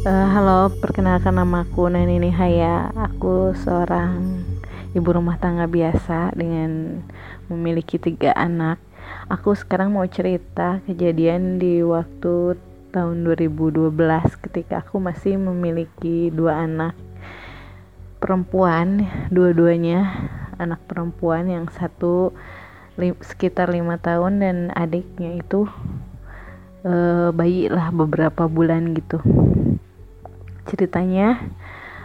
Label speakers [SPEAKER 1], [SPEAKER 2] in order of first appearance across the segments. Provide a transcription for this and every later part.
[SPEAKER 1] Uh, halo, perkenalkan nama aku Nani Nihaya. Aku seorang ibu rumah tangga biasa dengan memiliki tiga anak. Aku sekarang mau cerita kejadian di waktu tahun 2012 ketika aku masih memiliki dua anak perempuan, dua-duanya anak perempuan yang satu li sekitar lima tahun dan adiknya itu uh, bayi lah beberapa bulan gitu ceritanya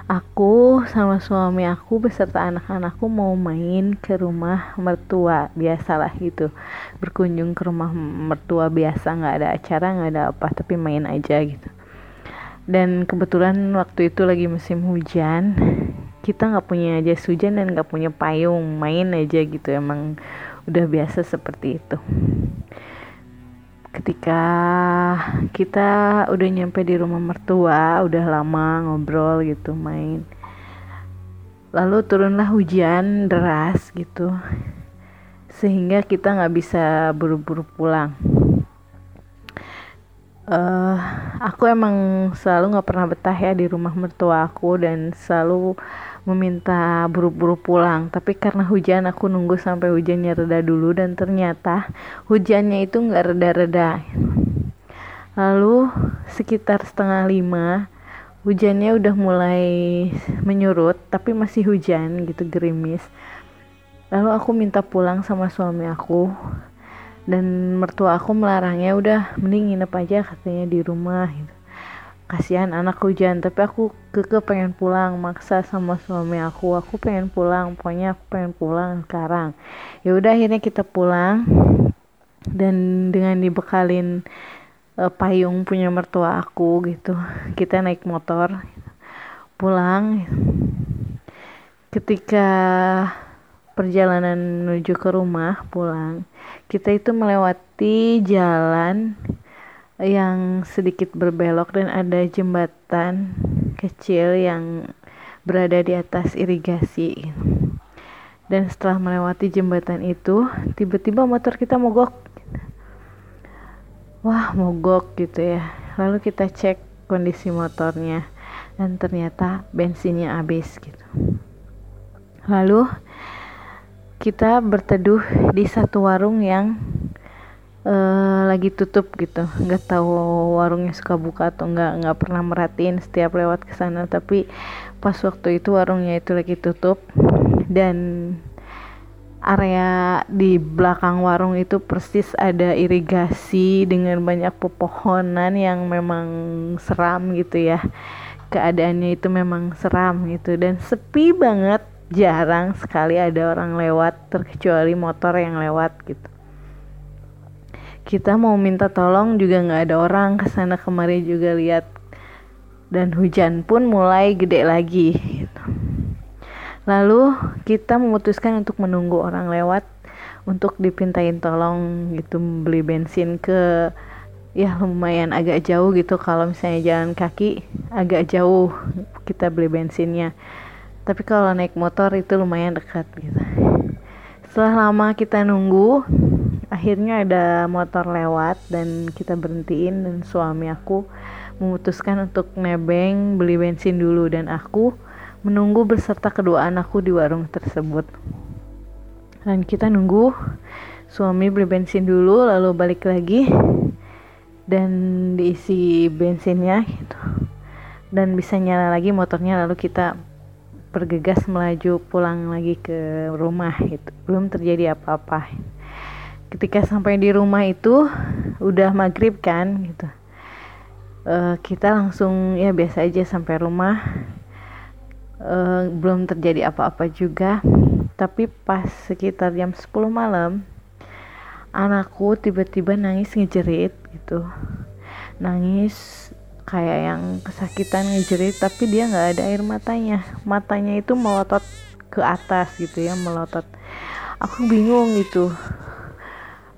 [SPEAKER 1] aku sama suami aku beserta anak-anakku mau main ke rumah mertua biasalah gitu. Berkunjung ke rumah mertua biasa nggak ada acara nggak ada apa tapi main aja gitu. Dan kebetulan waktu itu lagi musim hujan kita nggak punya jas hujan dan nggak punya payung main aja gitu emang udah biasa seperti itu ketika kita udah nyampe di rumah mertua udah lama ngobrol gitu main. Lalu turunlah hujan deras gitu sehingga kita nggak bisa buru-buru pulang. Uh, aku emang selalu nggak pernah betah ya di rumah mertua aku dan selalu meminta buru-buru pulang. Tapi karena hujan aku nunggu sampai hujannya reda dulu dan ternyata hujannya itu nggak reda-reda. Lalu sekitar setengah lima hujannya udah mulai menyurut tapi masih hujan gitu gerimis. Lalu aku minta pulang sama suami aku dan mertua aku melarangnya udah mending nginep aja katanya di rumah gitu kasihan anak hujan tapi aku keke pengen pulang maksa sama suami aku. Aku pengen pulang pokoknya aku pengen pulang sekarang. Ya udah akhirnya kita pulang. Dan dengan dibekalin uh, payung punya mertua aku gitu kita naik motor pulang. Ketika perjalanan menuju ke rumah pulang kita itu melewati jalan yang sedikit berbelok dan ada jembatan kecil yang berada di atas irigasi. Dan setelah melewati jembatan itu, tiba-tiba motor kita mogok. Wah, mogok gitu ya. Lalu kita cek kondisi motornya dan ternyata bensinnya habis gitu. Lalu kita berteduh di satu warung yang uh, lagi tutup gitu. Nggak tahu warungnya suka buka atau nggak nggak pernah merhatiin setiap lewat ke sana. Tapi pas waktu itu warungnya itu lagi tutup dan area di belakang warung itu persis ada irigasi dengan banyak pepohonan yang memang seram gitu ya. Keadaannya itu memang seram gitu dan sepi banget. Jarang sekali ada orang lewat terkecuali motor yang lewat gitu kita mau minta tolong juga nggak ada orang. Ke sana kemari juga lihat. Dan hujan pun mulai gede lagi gitu. lalu kita memutuskan untuk menunggu orang lewat untuk dipintain tolong gitu. Beli bensin ke ya lumayan agak jauh gitu. Kalau misalnya jalan kaki agak jauh kita beli bensinnya. Tapi kalau naik motor itu lumayan dekat gitu. Setelah lama kita nunggu akhirnya ada motor lewat dan kita berhentiin dan suami aku memutuskan untuk nebeng beli bensin dulu dan aku menunggu beserta kedua anakku di warung tersebut. Dan kita nunggu suami beli bensin dulu lalu balik lagi dan diisi bensinnya gitu. Dan bisa nyala lagi motornya lalu kita bergegas melaju pulang lagi ke rumah gitu. Belum terjadi apa-apa ketika sampai di rumah itu udah maghrib kan gitu. Uh, kita langsung ya biasa aja sampai rumah. Uh, belum terjadi apa-apa juga. Tapi pas sekitar jam 10 malam anakku tiba-tiba nangis ngejerit gitu. Nangis kayak yang kesakitan ngejerit tapi dia nggak ada air matanya. Matanya itu melotot ke atas gitu ya melotot. Aku bingung gitu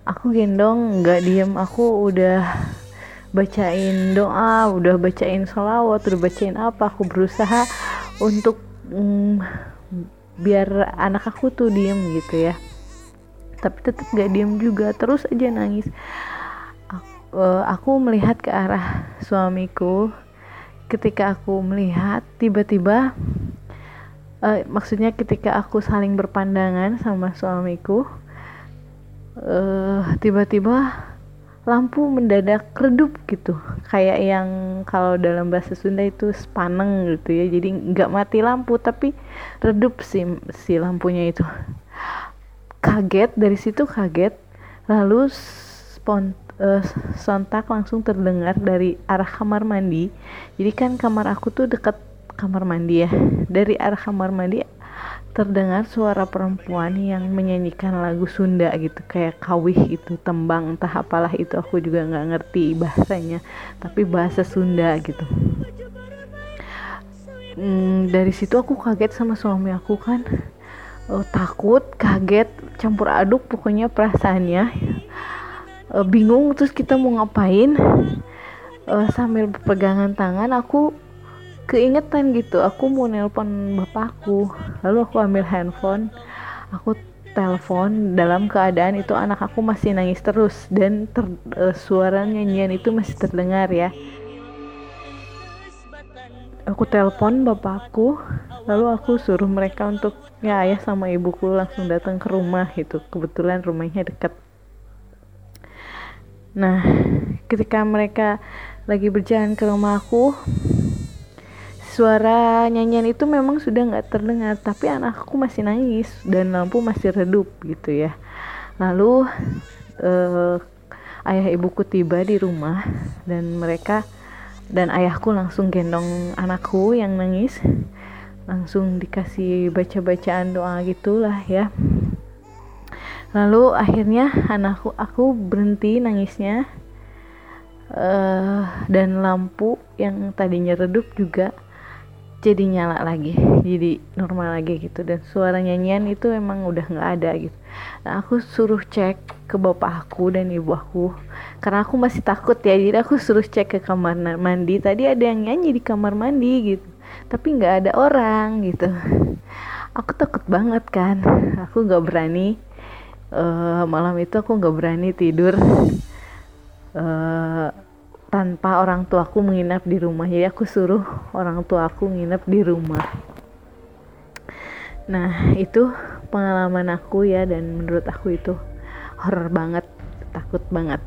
[SPEAKER 1] aku gendong nggak diem. Aku udah bacain doa udah bacain salawat udah bacain apa. Aku berusaha untuk mm, biar anak aku tuh diem gitu ya. Tapi tetap gak diem juga. Terus aja nangis. Aku, uh, aku melihat ke arah suamiku. Ketika aku melihat tiba-tiba uh, maksudnya ketika aku saling berpandangan sama suamiku uh, tiba-tiba lampu mendadak redup gitu. Kayak yang kalau dalam bahasa Sunda itu spaneng gitu ya. Jadi nggak mati lampu tapi redup si si lampunya itu. Kaget dari situ kaget. Lalu spont uh, sontak langsung terdengar dari arah kamar mandi. Jadi kan kamar aku tuh deket kamar mandi ya. Dari arah kamar mandi terdengar suara perempuan yang menyanyikan lagu Sunda gitu kayak kawih itu tembang entah apalah itu aku juga nggak ngerti bahasanya tapi bahasa Sunda gitu. Hmm, dari situ aku kaget sama suami aku kan. Oh, takut kaget campur aduk pokoknya perasaannya. Uh, bingung terus kita mau ngapain. Uh, sambil berpegangan tangan aku keingetan gitu. Aku mau nelpon bapakku. Lalu aku ambil handphone. Aku telepon. Dalam keadaan itu anak aku masih nangis terus. Dan ter, uh, suara nyanyian itu masih terdengar ya. Aku telepon bapakku. Lalu aku suruh mereka untuk ya ayah sama ibuku langsung datang ke rumah gitu. Kebetulan rumahnya dekat. Nah ketika mereka lagi berjalan ke rumahku suara nyanyian itu memang sudah nggak terdengar tapi anakku masih nangis dan lampu masih redup gitu ya. Lalu uh, ayah ibuku tiba di rumah dan mereka dan ayahku langsung gendong anakku yang nangis. Langsung dikasih baca-bacaan doa gitulah ya. Lalu akhirnya anakku aku berhenti nangisnya uh, dan lampu yang tadinya redup juga jadi nyala lagi jadi normal lagi gitu. Dan suara nyanyian itu emang udah nggak ada gitu. Nah aku suruh cek ke bapak aku dan ibu aku karena aku masih takut ya. Jadi aku suruh cek ke kamar mandi. Tadi ada yang nyanyi di kamar mandi gitu tapi nggak ada orang gitu. Aku takut banget kan. Aku nggak berani uh, malam itu aku nggak berani tidur. Uh, tanpa orang tuaku menginap di rumah. Jadi aku suruh orang tuaku nginep di rumah. Nah itu pengalaman aku ya dan menurut aku itu horror banget takut banget